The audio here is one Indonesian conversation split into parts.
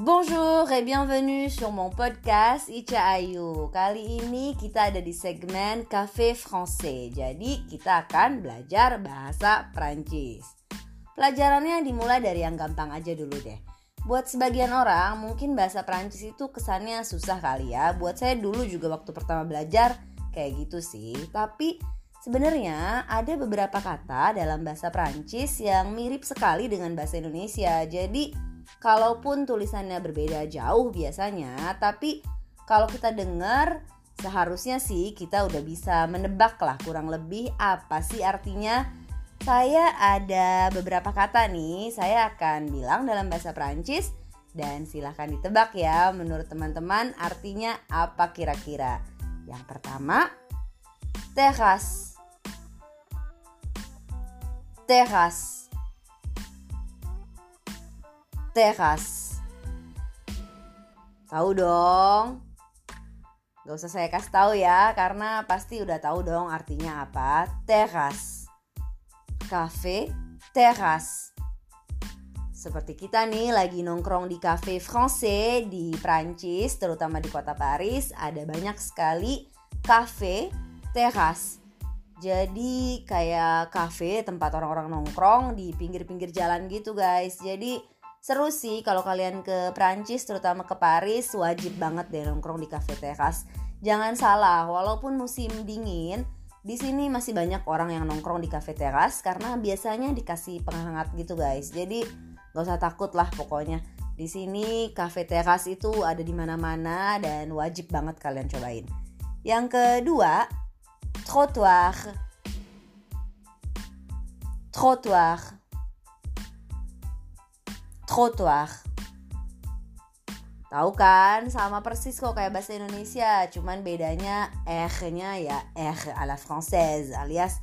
Bonjour et bienvenue sur mon podcast Ica Ayu. Kali ini kita ada di segmen Cafe Français. Jadi kita akan belajar bahasa Prancis. Pelajarannya dimulai dari yang gampang aja dulu deh. Buat sebagian orang mungkin bahasa Prancis itu kesannya susah kali ya. Buat saya dulu juga waktu pertama belajar kayak gitu sih. Tapi sebenarnya ada beberapa kata dalam bahasa Prancis yang mirip sekali dengan bahasa Indonesia. Jadi Kalaupun tulisannya berbeda jauh biasanya, tapi kalau kita dengar seharusnya sih kita udah bisa menebak lah kurang lebih apa sih artinya. Saya ada beberapa kata nih, saya akan bilang dalam bahasa Prancis dan silahkan ditebak ya menurut teman-teman artinya apa kira-kira. Yang pertama, teras. Teras teras. Tahu dong? Gak usah saya kasih tahu ya, karena pasti udah tahu dong artinya apa. Teras. Cafe teras. Seperti kita nih lagi nongkrong di cafe français di Prancis, terutama di kota Paris, ada banyak sekali cafe teras. Jadi kayak cafe tempat orang-orang nongkrong di pinggir-pinggir jalan gitu guys. Jadi Seru sih kalau kalian ke Prancis terutama ke Paris wajib banget deh nongkrong di cafe teras. Jangan salah, walaupun musim dingin, di sini masih banyak orang yang nongkrong di cafe teras karena biasanya dikasih penghangat gitu guys. Jadi gak usah takut lah pokoknya. Di sini cafe teras itu ada di mana-mana dan wajib banget kalian cobain. Yang kedua, trottoir. Trottoir trottoir. Tahu kan, sama persis kok kayak bahasa Indonesia, cuman bedanya R-nya ya R à la française alias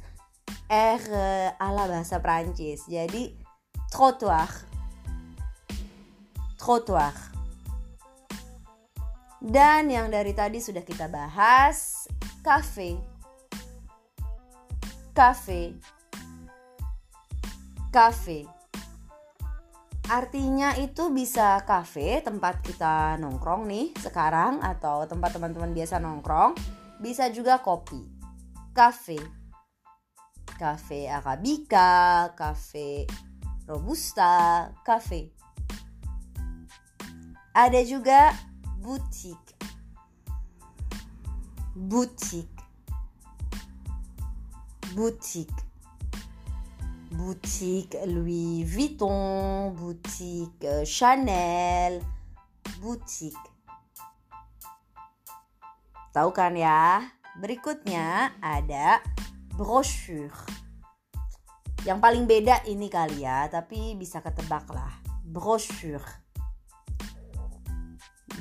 R ala bahasa Prancis. Jadi trottoir. Trottoir. Dan yang dari tadi sudah kita bahas, cafe. Cafe. Cafe. Artinya itu bisa kafe tempat kita nongkrong nih sekarang atau tempat teman-teman biasa nongkrong. Bisa juga kopi. Cafe. Cafe Arabica, cafe Robusta, cafe. Ada juga boutique. Boutique. Boutique boutique Louis Vuitton, boutique euh, Chanel, boutique. Tahu kan ya? Berikutnya ada brochure. Yang paling beda ini kali ya, tapi bisa ketebak lah. Brochure.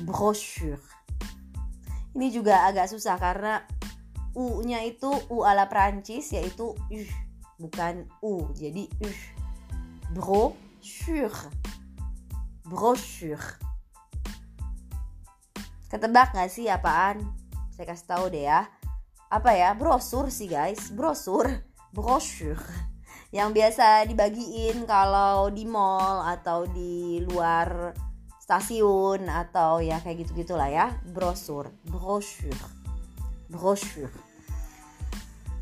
Brochure. Ini juga agak susah karena U-nya itu U ala Prancis yaitu U bukan U. Jadi U. Brochure. Brochure. Ketebak gak sih apaan? Saya kasih tahu deh ya. Apa ya? Brosur sih guys. Brosur. Brochure. Yang biasa dibagiin kalau di mall atau di luar stasiun atau ya kayak gitu gitulah ya. Brosur. Brochure. Brochure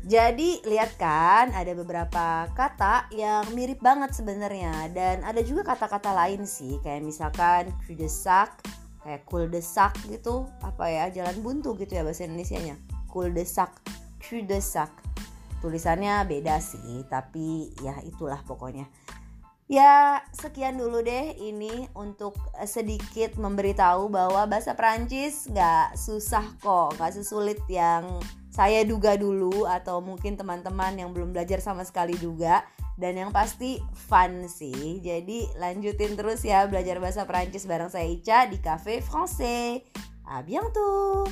jadi lihat kan ada beberapa kata yang mirip banget sebenarnya. Dan ada juga kata-kata lain sih kayak misalkan cul-de-sac kayak cul-de-sac gitu. Apa ya jalan buntu gitu ya bahasa Indonesia-nya. Cul-de-sac cul-de-sac tulisannya beda sih tapi ya itulah pokoknya Ya, sekian dulu deh ini untuk sedikit memberitahu bahwa bahasa Prancis nggak susah kok, nggak sesulit yang saya duga dulu atau mungkin teman-teman yang belum belajar sama sekali juga dan yang pasti fun sih. Jadi lanjutin terus ya belajar bahasa Prancis bareng saya Ica di Cafe Français. À bientôt